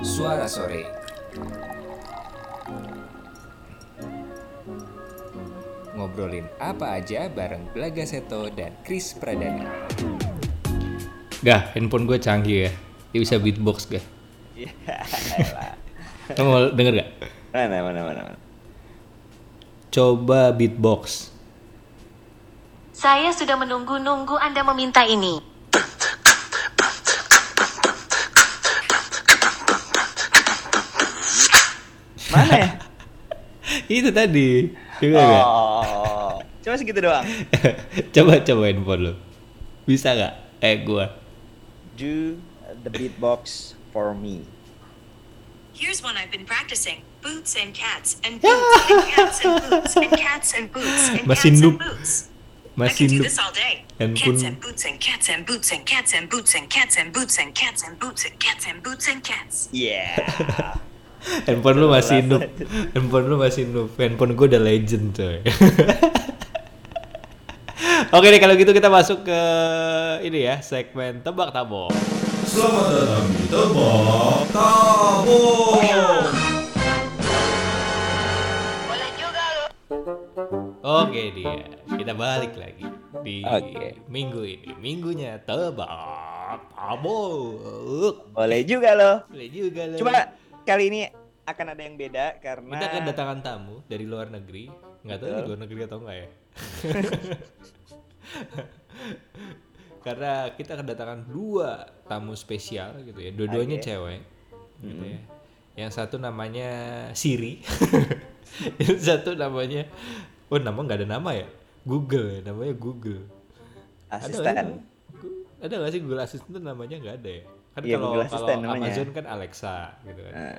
Suara Sore. Ngobrolin apa aja bareng Belaga Seto dan Chris Pradana. Gak, handphone gue canggih ya. Dia bisa beatbox gak? Iya. Kamu mau denger gak? mana mana mana mana. Coba beatbox. Saya sudah menunggu-nunggu Anda meminta ini. Mana ya? Itu tadi. Juga gak? Oh, cuma segitu doang. coba coba handphone lo. Bisa gak? Eh gua. Do the beatbox for me. Here's one I've been practicing. Boots and cats and boots and cats and boots and cats and boots and cats and boots. I Masih can do this all day. Handphone- Cats and boots and cats and boots and cats and boots and cats and boots and cats and boots and cats and boots and cats. Yeah. Handphone lu masih noob. Handphone lu masih noob. Handphone gue udah legend coy. Oke deh kalau gitu kita masuk ke ini ya segmen tebak tabok. Selamat datang di Tebak Tabung. Oke dia, kita balik lagi di Oke. minggu ini. Minggunya tebak tabok. Boleh juga loh. Boleh juga loh. Cuma kali ini akan ada yang beda karena kita kedatangan tamu dari luar negeri. Nggak tahu di luar negeri atau enggak ya. Karena kita kedatangan dua tamu spesial gitu ya. Dua-duanya Oke. cewek. Gitu ya. Yang satu namanya Siri. yang satu namanya Oh, nama nggak ada nama ya? Google ya, namanya Google. Ada asisten. Ada nggak sih Google Assistant tuh namanya nggak ada ya? Kan Iya, kalau kalau. Amazon kan Alexa gitu kan. Nah,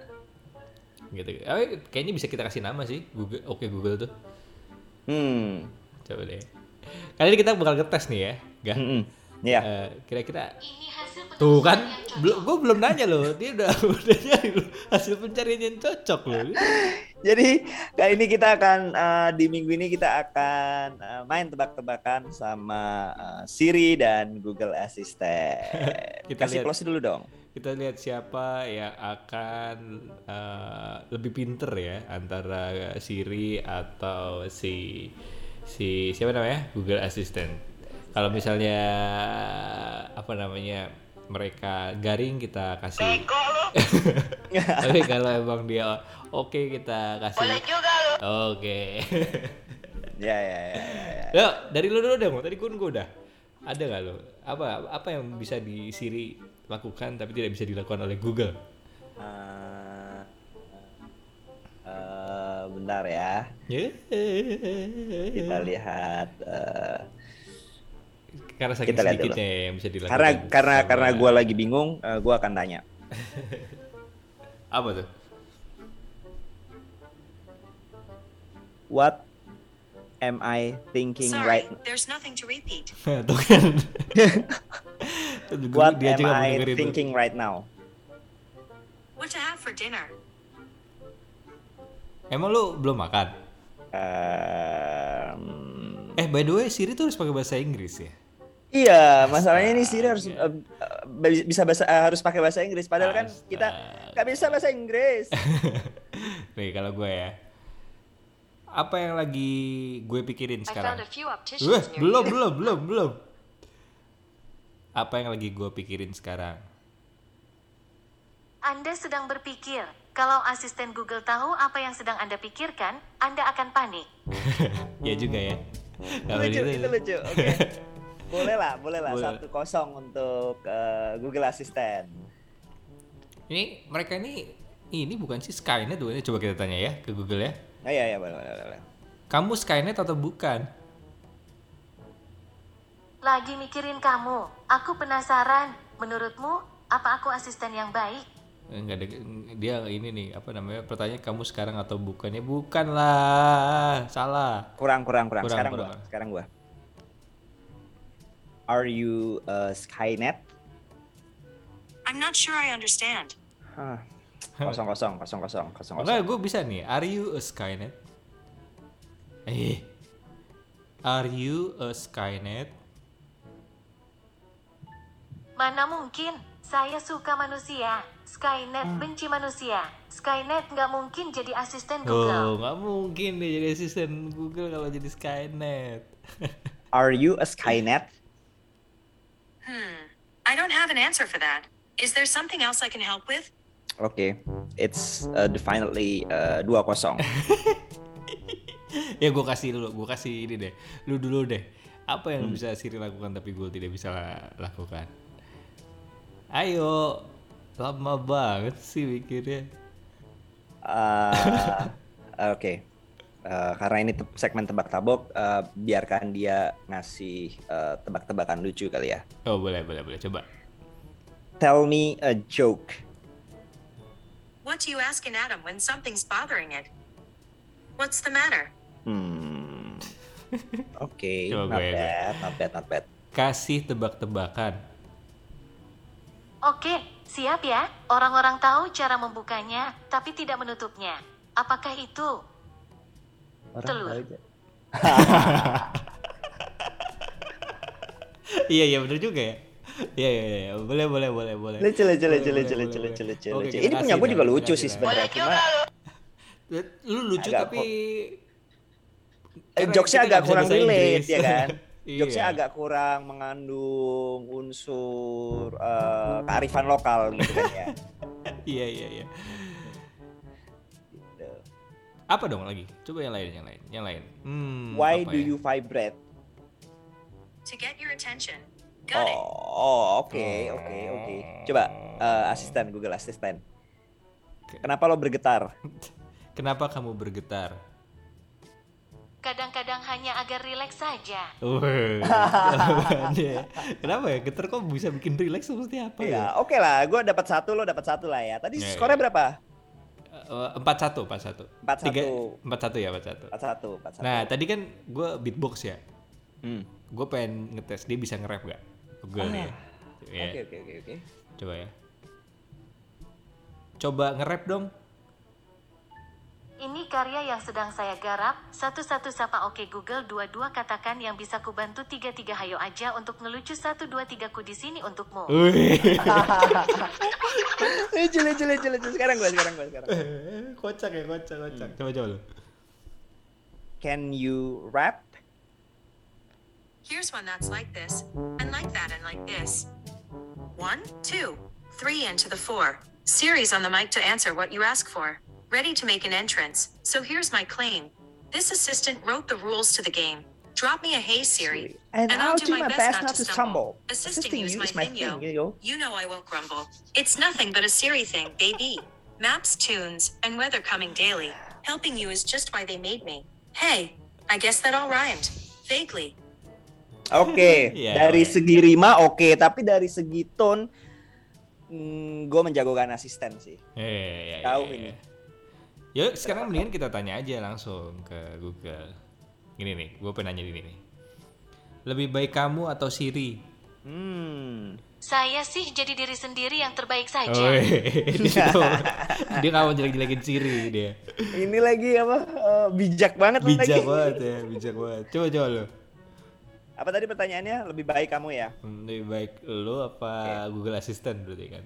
Gitu. Eh, kayaknya bisa kita kasih nama sih Google. Oke Google tuh. Hmm. Coba deh. Kali ini kita bakal ngetes nih ya, Gak? Mm-mm. Iya. Eh, kira-kira Ini hasil tuh kan belum gue belum nanya loh dia udah udah nyari hasil pencarian yang cocok loh Jadi kali ini kita akan eh, di minggu ini kita akan eh, main tebak-tebakan sama eh, Siri dan Google Assistant. Kita Kasih lihat. close dulu dong. kita lihat siapa yang akan eh, lebih pinter ya antara Siri atau si si siapa namanya Google Assistant kalau misalnya apa namanya mereka garing kita kasih tapi kalau emang dia oke kita kasih oke Ya ya ya. ya, ya. Yo, dari lu dulu dong. Tadi kun gua udah. Ada nggak lo? Apa apa yang bisa di Siri lakukan tapi tidak bisa dilakukan oleh Google? Eh, eh, bentar ya. Ya. Kita lihat. eh, Karena saking Kita lihat sedikitnya ya yang bisa dilakukan. karena karena sama- karena gue lagi bingung, eh, gue akan tanya. apa tuh? What am I thinking Sorry, right? there's nothing to repeat. tuh kan. What Dia am I thinking right now? What to have for dinner? Emang lu belum makan? Ehm, Eh by the way Siri tuh harus pakai bahasa Inggris ya? Iya, masalahnya ini Siri harus eh, eh, bisa bahasa eh, harus pakai bahasa Inggris. Padahal kan kita Astaga. nggak bisa bahasa Inggris. Nih kalau gue ya. Apa yang lagi gue pikirin sekarang? Wah, belum, belum, belum, belum. Apa yang lagi gue pikirin sekarang? Anda sedang berpikir, kalau asisten Google tahu apa yang sedang Anda pikirkan, Anda akan panik. ya juga ya. Kalau lucu, gitu- itu lucu. Oke. Boleh lah, boleh lah. Satu kosong untuk eh, Google Assistant. Ini mereka ini ini bukan sih Skynet bukan? Coba kita tanya ya ke Google ya. Oh, iya, iya, boleh, boleh, boleh. Kamu Skynet atau bukan? Lagi mikirin kamu. Aku penasaran. Menurutmu, apa aku asisten yang baik? Enggak ada dia ini nih apa namanya pertanyaan kamu sekarang atau bukannya bukan lah salah Kurang, kurang, kurang. Kurang, sekarang kurang. gua, sekarang gua. Are you uh, Skynet? I'm not sure I understand. Hah. Kosong, kosong, kosong, kosong, kosong, kosong. Enggak, gue bisa nih. Are you a Skynet? Eh. Are you a Skynet? Mana mungkin? Saya suka manusia. Skynet Hmm. benci manusia. Skynet nggak mungkin jadi asisten Oh, Google. nggak mungkin deh jadi asisten Google kalau jadi Skynet. Are you a Skynet? Hmm. I don't have an answer for that. Is there something else I can help with? Oke, it's uh, definitely uh, 2-0. ya gue kasih dulu, gue kasih ini deh. Lu dulu deh. Apa yang bisa Siri lakukan tapi gue tidak bisa la- lakukan? Ayo, lama banget sih mikirnya. Uh, Oke, Uh, karena ini te- segmen tebak-tabok, uh, biarkan dia ngasih uh, tebak-tebakan lucu kali ya. Oh boleh, boleh, boleh. Coba. Tell me a joke. What do you ask an atom when something's bothering it? What's the matter? Hmm. Oke, Coba not gue bad, not bad, not bad. Kasih tebak-tebakan. Oke, siap ya. Orang-orang tahu cara membukanya, tapi tidak menutupnya. Apakah itu? Orang Telur. aja. iya, iya bener juga ya. Iya, iya, iya. Boleh, boleh, boleh, boleh. Lucu, lucu, Boleh, lucu, boleh, lucu, boleh, lucu, boleh. lucu, lucu, lucu. Ini punya gue juga lucu sih sebenarnya. Cuma Lu lucu Agak tapi eh, jokesnya agak kurang relate ya kan. Iya. Jokesnya agak kurang mengandung unsur eh, kearifan lokal gitu kan ya. Iya, iya, iya. Apa dong lagi? Coba yang lain, yang lain, yang lain. Hmm, Why do ya? you vibrate? To get your attention. Got it. Oh, oke, oke, oke. Coba eh, asisten Google Assistant. Kenapa lo bergetar? Kenapa kamu bergetar? Kadang-kadang hanya agar rileks saja. Wih, jawabannya. Kenapa ya? Getar kok bisa bikin relax seperti apa ya? Ya, oke lah. Gue dapat satu, lo dapat satu lah ya. Tadi Iya, skornya iya. Eh, Empat satu, empat satu. 4-1. empat satu ya, empat satu. Empat satu, empat satu. Nah, tadi kan gue beatbox ya. Hmm. Gue pengen ngetes dia bisa nge-rap gak? Ah. ya. Ya, Oke, oke, oke, oke. Coba ya. Coba nge-rap dong. Karya yang sedang saya garap. Satu-satu sapa oke Google, dua-dua katakan yang bisa kubantu tiga-tiga hayo aja untuk ngelucu satu dua tiga ku di sini untukmu. Lucu, lucu, lucu, lucu. Sekarang gue, sekarang gue, sekarang. kocak ya, kocak, kocak. Coba coba lu. Can you rap? Here's one that's like this, and like that, and like this. One, two, three, and to the four. Series on the mic to answer what you ask for. Ready to make an entrance. So here's my claim. This assistant wrote the rules to the game. Drop me a hey Siri, And I'll do my best not to stumble. Assisting, Assisting you is my is my thing, yo. thing. You know I won't grumble. It's nothing but a Siri thing, baby. Maps, tunes, and weather coming daily. Helping you is just why they made me. Hey, I guess that all rhymed. Vaguely. Oke, Iya, dari oke. segi rima oke, tapi dari segi tone hmm, gue menjagokan asisten sih. Eh, ya, ya, Tahu ya, ini. Ya. Sekarang mendingan kita tanya aja langsung ke Google. Gini nih, gue pengen nanya ini nih. Lebih baik kamu atau Siri? Hmm. Saya sih jadi diri sendiri yang terbaik saja. Oh, dia, dia gak mau jelek-jelekin Siri dia. Ini lagi apa? eh, bijak banget Bijak lagi. banget ya, bijak banget. Coba coba lo. Apa tadi pertanyaannya? Lebih baik kamu ya? Lebih baik lo apa Google Assistant berarti kan?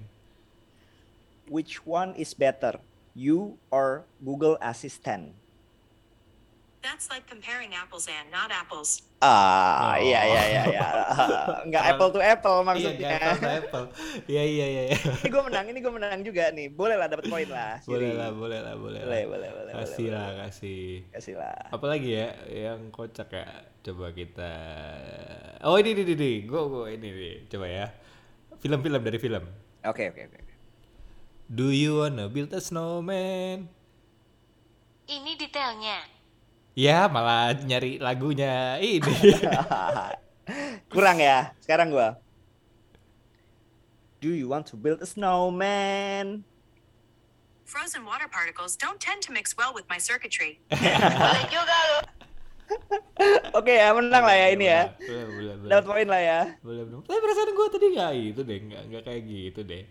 Which one is better? You or Google Assistant? That's like comparing apples and not apples. Ah, Oh. iya iya iya iya. Enggak apple to apple Iya, maksudnya. gak Apple, Apple. Iya, iya, iya. iya. ini gue menang, ini gue menang juga nih. Boleh lah dapat poin lah. Boleh lah, boleh lah, boleh lah. Boleh, boleh, boleh, Kasih boleh, lah, kasih. Kasih lah. Apalagi ya yang kocak ya? Coba kita. Oh ini, ini, ini, gue, gue ini nih. Coba ya. Film-film dari film. Oke oke oke. Do you wanna build a snowman? Ini detailnya. Ya malah nyari lagunya ini. Kurang ya. Sekarang gua. Do you want to build a snowman? Frozen water particles don't tend to mix well with my circuitry. Oke ya, menang lah ya ini ya. Dapat poin lah ya. Boleh, boleh. Tapi perasaan gue tadi nggak itu deh, nggak nggak kayak gitu deh.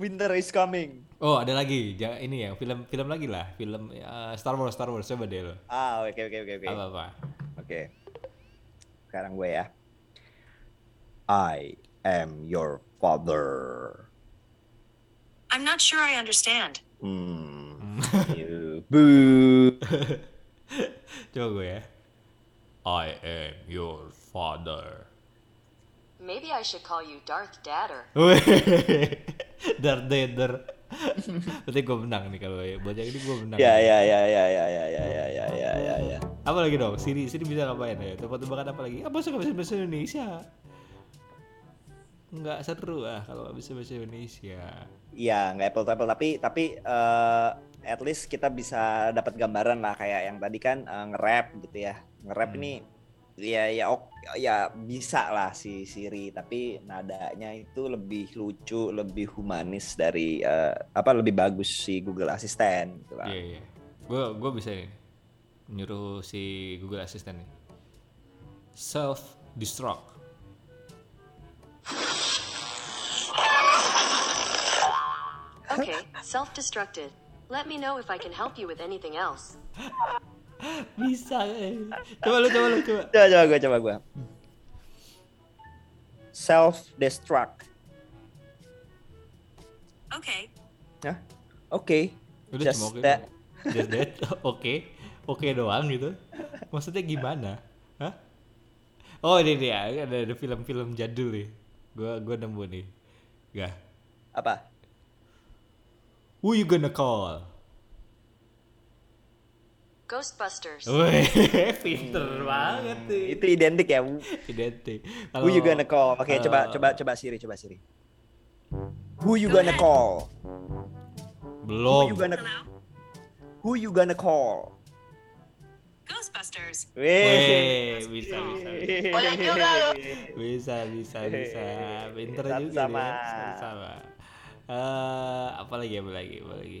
Winter is coming. Oh ada lagi, jangan ini ya film film lagi lah, film eh, Star Wars Star Wars coba deh lo. Ah, oke oke oke oke. Apa apa? Oke. Sekarang gue ya. I am your father? I'm not sure I understand. Hmm. you boo. Coba gue ya. I am your father. Maybe I should call you Darth Dadder. Darth Vader. Berarti gue menang nih kalau ya. Buat yang ini gue menang. Ya ya ya ya ya ya ya ya ya ya ya ya. Apa lagi dong? Siri, Siri bisa ngapain ya? Tebak-tebakan apa lagi? Apa suka bahasa bahasa Indonesia? Nggak seru ah kalau nggak bisa bahasa Indonesia. Iya, nggak apple to apple tapi tapi eh, at least kita bisa dapat gambaran lah kayak yang tadi kan eh, nge-rap gitu ya. Nge-rap Hmm. ini ya ya ok, ya bisa lah si Siri tapi nadanya itu lebih lucu, lebih humanis dari eh, apa lebih bagus si Google Assistant gitu lah. Iya iya. Gue gue bisa nih nyuruh si Google Assistant nih. Self destruct. Okay, self destructed. Let me know if I can help you with anything else. Bisa. eh. Coba lu coba lu coba. Coba coba gue coba gue. Self destruct. Okay. Hah? Oke. Udah Just cuma oke. that. Just that. Oke. Oke doang gitu. Maksudnya gimana? Hah? Oh ini dia, ada, ada film-film jadul nih. Gua gua nemu nih. Gak. Apa? Who you gonna call? Ghostbusters. Wih, pinter banget nih. Itu identik ya. Identik. Who you gonna call? Oke, coba kalau- coba coba Siri, coba Siri. Who you gonna call? Who Belum. you gonna Hello? Who you gonna call? Ghostbusters. Weh, bisa bisa. Oh, lo. Bisa bisa bisa. Pinter juga sama. dia. Satu sama. Eh, apa lagi apa lagi apa lagi?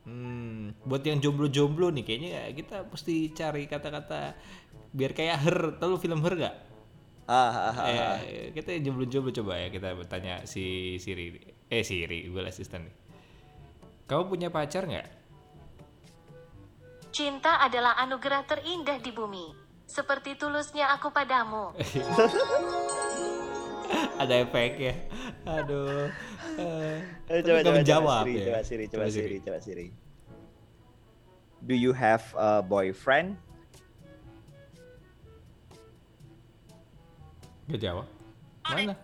Hmm, buat yang jomblo-jomblo nih kayaknya kita mesti cari kata-kata biar kayak her. Tahu film her gak? Ah, ah, ah, ah. Eh, kita yang jomblo-jomblo coba ya kita bertanya si Siri. Eh Siri, Google Assistant nih. Kamu punya pacar nggak? Cinta adalah anugerah terindah di bumi. Seperti tulusnya aku padamu. Ada efek ya. Aduh. Eh, Eh, coba coba menjawab coba Siri, ya. coba Siri, coba Siri, coba Siri. Do you have a boyfriend? Gak jawab. Mana?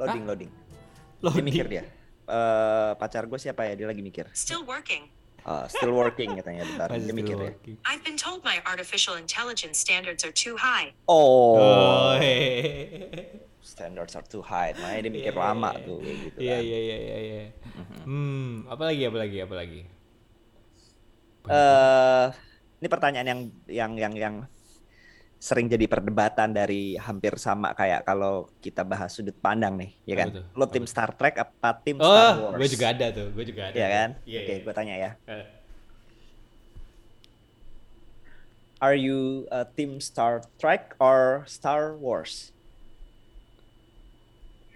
Loading, loading. Loh, Dia mikir dia. Eh, pacar gue siapa ya? Dia lagi mikir. Still working. Ah, still working katanya bentar. Masih Dia mikir ya. I've been told my artificial intelligence standards are too high. Oh, Oh, hehehe. standards are too high. Makanya dia mikir lama tuh kayak gitu Iya kan. iya iya iya iya. Hmm, apa lagi apa lagi apa lagi? Eh, ini pertanyaan yang yang yang yang sering jadi perdebatan dari hampir sama kayak kalau kita bahas sudut pandang nih, ya kan? Lo Apa tim? Star Trek apa tim Star Oh, Wars? gue juga ada tuh, gue juga ada. Iya kan? Iya, Oke, iya. gue tanya ya. Eh, Are you a team Star Trek or Star Wars?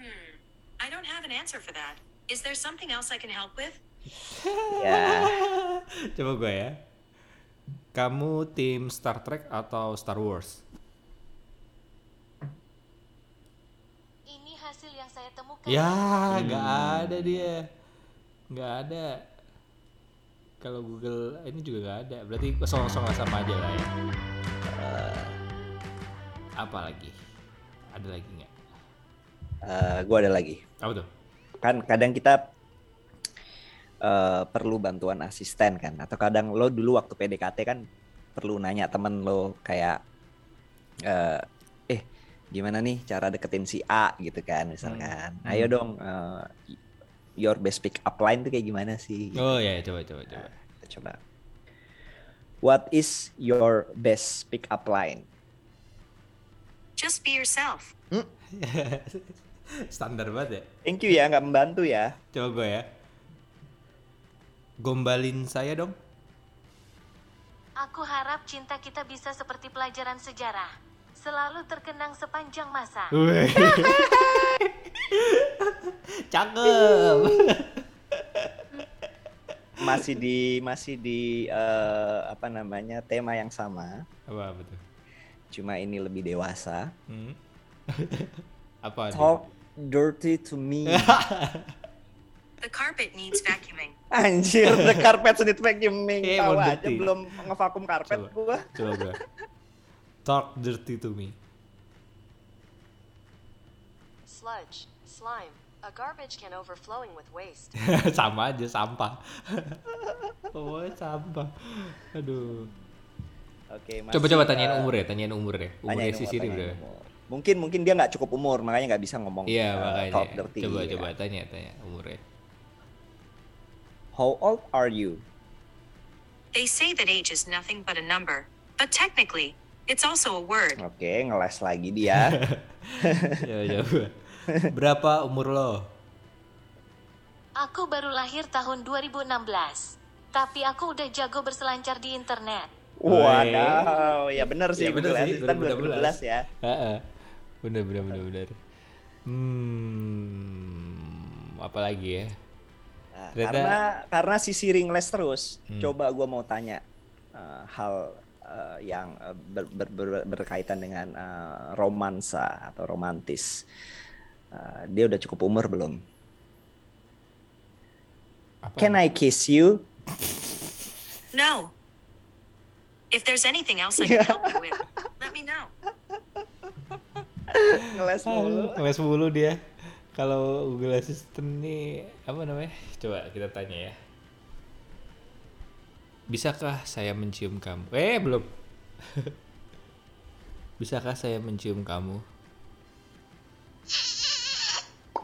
Hmm. I don't have an answer for that. Is there something else I can help with? Ya, Coba gue ya. Kamu tim Star Trek atau Star Wars? Ini hasil yang saya temukan. Ya, nggak ada dia. Nggak ada. Kalau Google ini juga nggak ada. Berarti kosong-kosong sama aja lah ya. Eh, apa lagi? Ada lagi nggak? gue ada lagi. Apa tuh? Kan kadang kita eh, perlu bantuan asisten kan, atau kadang lo dulu waktu PDKT kan perlu nanya temen lo kayak, eh, eh gimana nih cara deketin si A gitu kan, misalkan. Ayo dong, eh, your best pick up line tuh kayak gimana sih? Oh ya, coba coba coba. Kita coba. What is your best pick up line? Just be yourself. Standar banget ya. Thank you ya, nggak membantu ya. Coba gue ya. Gombalin saya dong. Aku harap cinta kita bisa seperti pelajaran sejarah. Selalu terkenang sepanjang masa. Cakep. Masih di masih di eh, apa namanya tema yang sama, Apa tuh? cuma ini lebih dewasa. Hmm? apa? Talk dirty to me. The carpet needs vacuuming. Anjir, the carpet need vacuuming. Eh, Tahu aja dirty. belum ngevakum karpet Coba. gua. Coba. Talk dirty to me. Sludge, slime. A garbage can overflowing with waste. Sama aja sampah. oh, sampah. Aduh. Oke, masih, Coba-coba tanyain eh, umur ya, tanyain umur ya. Umurnya tanyain si umur, Siri udah. umur. Mungkin mungkin dia nggak cukup umur, makanya nggak bisa ngomong. Iya, eh, makanya. talk dirty, Coba ya. coba tanya tanya umurnya. How old are you? They say that age is nothing but a number, but technically, it's also a word. Oke, ngeles lagi dia. Coba coba. Berapa umur lo? Aku baru lahir tahun 2016. Tapi aku udah jago berselancar di internet. Waduh, ya bener sih Ya, bener sih, Assistant 2016 2012 ya. Heeh. Bener bener bener bener. Hmm, apa lagi ya? Ternyata- karena karena si Siri ngeles terus, Hmm. coba gua mau tanya eh, hal eh, yang eh, ber- ber- ber- berkaitan dengan eh, romansa atau romantis. Eh, dia udah cukup umur belum? Apa? Can I kiss you? No. If there's anything else I can help you with, let me know. ngeles mulu. Ngeles mulu dia. Kalau Google Assistant nih apa namanya? Coba kita tanya ya. Bisakah saya mencium kamu? Eh belum. Bisakah saya mencium kamu?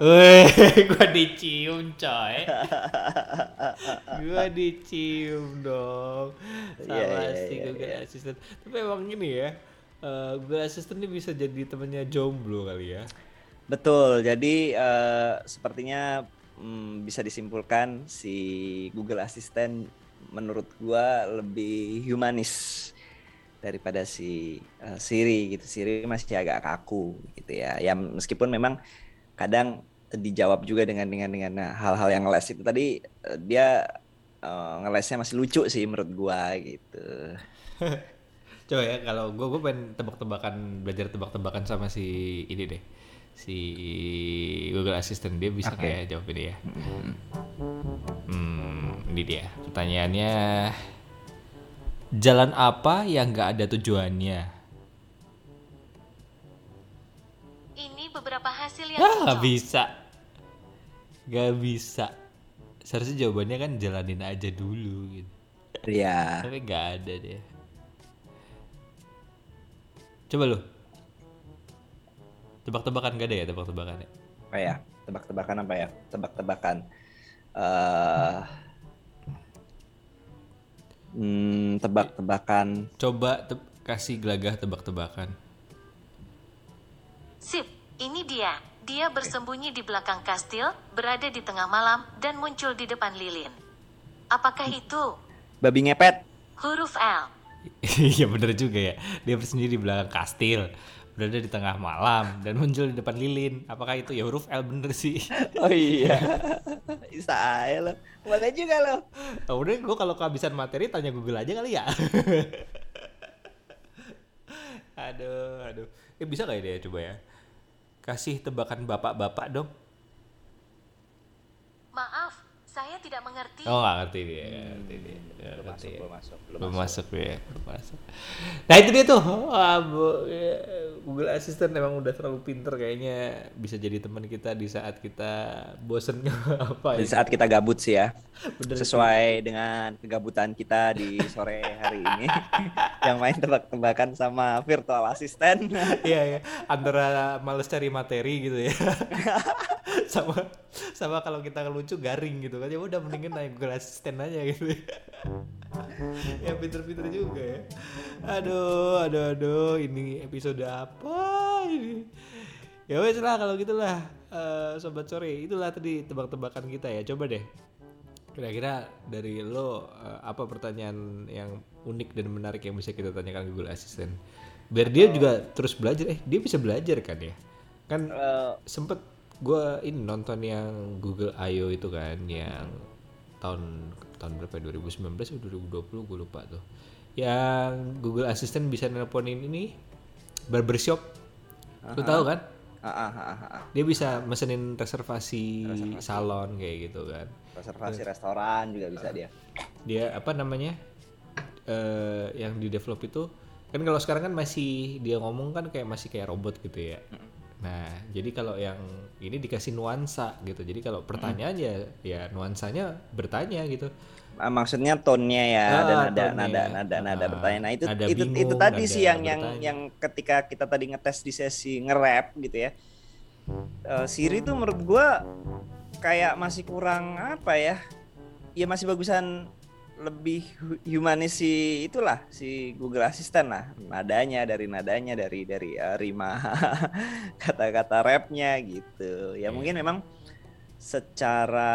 Weh, gua dicium coy. gua dicium dong. Sama Iya, iya, si iya, Google iya. Assistant. Tapi emang gini ya. eh, Google Assistant ini bisa jadi temannya jomblo kali ya. Betul. Jadi eh, sepertinya mm, bisa disimpulkan si Google Assistant menurut gua lebih humanis daripada si eh, Siri gitu. Siri masih agak kaku gitu ya. Ya meskipun memang kadang dijawab juga dengan dengan dengan hal-hal yang ngeles itu tadi eh, dia eh, ngelesnya masih lucu sih menurut gua gitu. Coba ya kalau gue gue pengen tebak-tebakan belajar tebak-tebakan sama si ini deh si Google Assistant dia bisa Oke. kayak jawab ini ya. Hmm, ini dia pertanyaannya jalan apa yang nggak ada tujuannya? Ini beberapa hasil yang Ah bisa, nggak bisa. Seharusnya jawabannya kan jalanin aja dulu gitu. Iya. Tapi nggak ada dia. Coba lu. Tebak-tebakan gak ada ya tebak-tebakan ya? apa ya tebak-tebakan apa ya tebak-tebakan eh hmm, tebak-tebakan Coba te- kasih gelagah tebak-tebakan. Sip, ini dia. Dia bersembunyi di belakang kastil, berada di tengah malam, dan muncul di depan lilin. Apakah itu babi ngepet huruf L? Iya bener juga ya. Dia bersendiri di belakang kastil, berada di tengah malam dan muncul di depan lilin. Apakah itu ya huruf L bener sih? oh iya bisa aja lo boleh juga lo Oh, udah gue kalau kehabisan materi tanya Google aja kali ya. aduh, aduh. Eh bisa gak ya dia coba ya? Kasih tebakan bapak-bapak dong. Maaf, saya tidak mengerti. Oh nggak ngerti dia, nggak ngerti dia. Belum ngerti masuk ya. belum masuk belum masuk. ya belum masuk. Nah itu dia tuh. Wah, bu- ya, Google Assistant emang udah terlalu pinter kayaknya. Bisa jadi teman kita di saat kita bosen apa di ya? saat kita gabut sih ya. Bener sesuai dengan kegabutan kita di sore hari ini. Yang main tebak-tebakan sama virtual assistant. Iya ya antara males cari materi gitu ya. Sama sama kalau kita lucu garing gitu kan. Ya udah mendingan naik Google Assistant aja gitu. Ya pinter-pinter juga ya. Aduh aduh aduh ini episode apa ini? Ya wes lah kalau gitulah Eh, sobat sore. Itulah tadi tebak-tebakan kita ya. Coba deh kira-kira dari lo eh, apa pertanyaan yang unik dan menarik yang bisa kita tanyakan ke Google Assistant? Biar dia juga terus belajar. Eh dia bisa belajar kan ya? Kan Eh, sempet gue ini nonton yang Google I.O. itu kan yang tahun tahun berapa ya? 2019 atau 2020 gue lupa tuh yang Google Assistant bisa nelponin ini barbershop lu tahu kan Ah, ah, ah. Dia bisa mesenin reservasi, Reservasi. salon kayak gitu kan. reservasi restoran juga bisa dia. Dia apa namanya? eh yang di develop itu kan kalau sekarang kan masih dia ngomong kan kayak masih kayak robot gitu ya. Nah, jadi kalau yang ini dikasih nuansa gitu. Jadi kalau pertanyaan ya ya nuansanya bertanya gitu. Ah, maksudnya tone-nya ya Ah, ada nada tone-nya. nada nada nada Ah, bertanya. Nah, itu nada itu itu bingung, tadi nada sih yang yang bertanya. yang ketika kita tadi ngetes di sesi nge-rap gitu ya. Eh, Siri tuh menurut gua kayak masih kurang apa ya? Ya masih bagusan lebih hu- humanis si itulah si Google Assistant lah nadanya dari nadanya dari dari eh, rima kata-kata rapnya gitu ya Iya. mungkin memang secara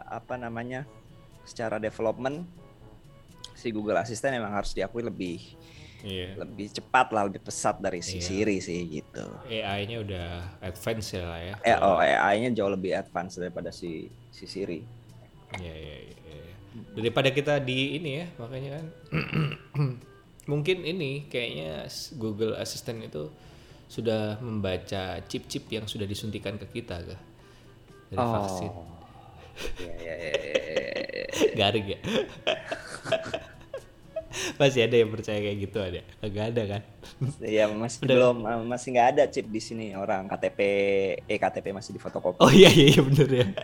apa namanya secara development si Google Assistant memang harus diakui lebih Iya. lebih cepat lah lebih pesat dari si Iya. Siri sih gitu AI-nya udah advance ya lah ya. eh oh AI-nya jauh lebih advance daripada si si Siri Iya, iya, iya, iya. Daripada kita di ini ya, makanya kan mungkin ini kayaknya Google Assistant itu sudah membaca chip-chip yang sudah disuntikan ke kita kah? Dari vaksin. Iya, iya, iya, iya, iya, iya. Garing ya. Masih ada yang percaya kayak gitu ada? Enggak ada kan? Ya masih Udah. belum masih nggak ada chip di sini orang KTP eh KTP masih difotokopi. Oh iya iya, iya bener ya.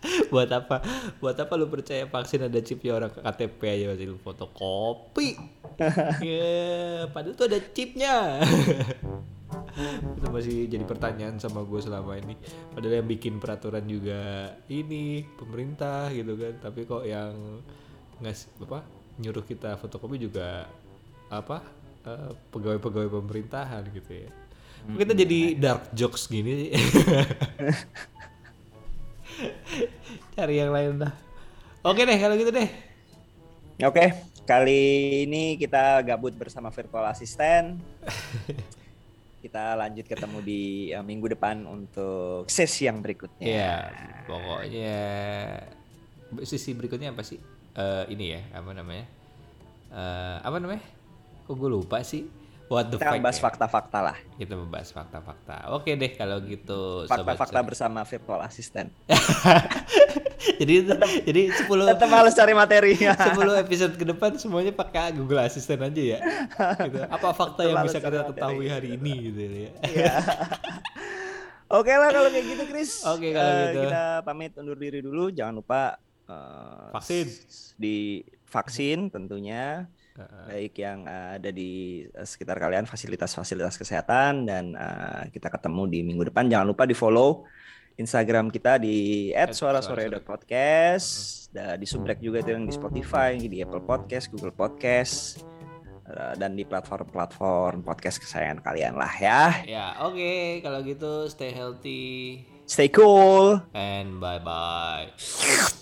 Buat apa? Buat apa lu percaya vaksin ada chipnya orang KTP aja masih lu fotokopi? Ya, padahal tuh ada chipnya. itu masih jadi pertanyaan sama gue selama ini. Padahal yang bikin peraturan juga ini pemerintah gitu kan. Tapi kok yang ngas apa nyuruh kita fotokopi juga apa eh, pegawai-pegawai pemerintahan gitu ya. Kok Kita jadi dark jokes gini sih. Cari yang lain dah. Oke deh kalau gitu deh. Oke, kali ini kita gabut bersama virtual assistant. kita lanjut ketemu di eh, minggu depan untuk sesi yang berikutnya. Iya, pokoknya sisi berikutnya apa sih? Eh, ini ya, apa namanya? Eh, apa namanya? Kok gue lupa sih? What the Kita fact bahas ya? fakta-fakta lah. Kita membahas fakta-fakta. Oke deh kalau gitu. Fakta-fakta bersama virtual assistant. jadi jadi 10 Tetap males cari materi. 10 episode ke depan semuanya pakai Google Assistant aja ya. Gitu. Apa fakta yang Terlalu bisa kita ketahui materi. hari ini gitu ya. Iya. Oke lah kalau kayak gitu Chris. Oke, kalau Eh, gitu. Kita pamit undur diri dulu. Jangan lupa eh, Vaksin. Di vaksin tentunya. Baik yang eh, ada di sekitar kalian fasilitas-fasilitas kesehatan dan kita ketemu di minggu depan. Jangan lupa di follow Instagram kita di @suara-sore.podcast, Da- di subrek juga itu yang di Spotify, di Apple Podcast, Google Podcast, dan di platform-platform podcast kesayangan kalian lah ya. Ya, oke kalau gitu stay healthy Stay cool. and bye bye.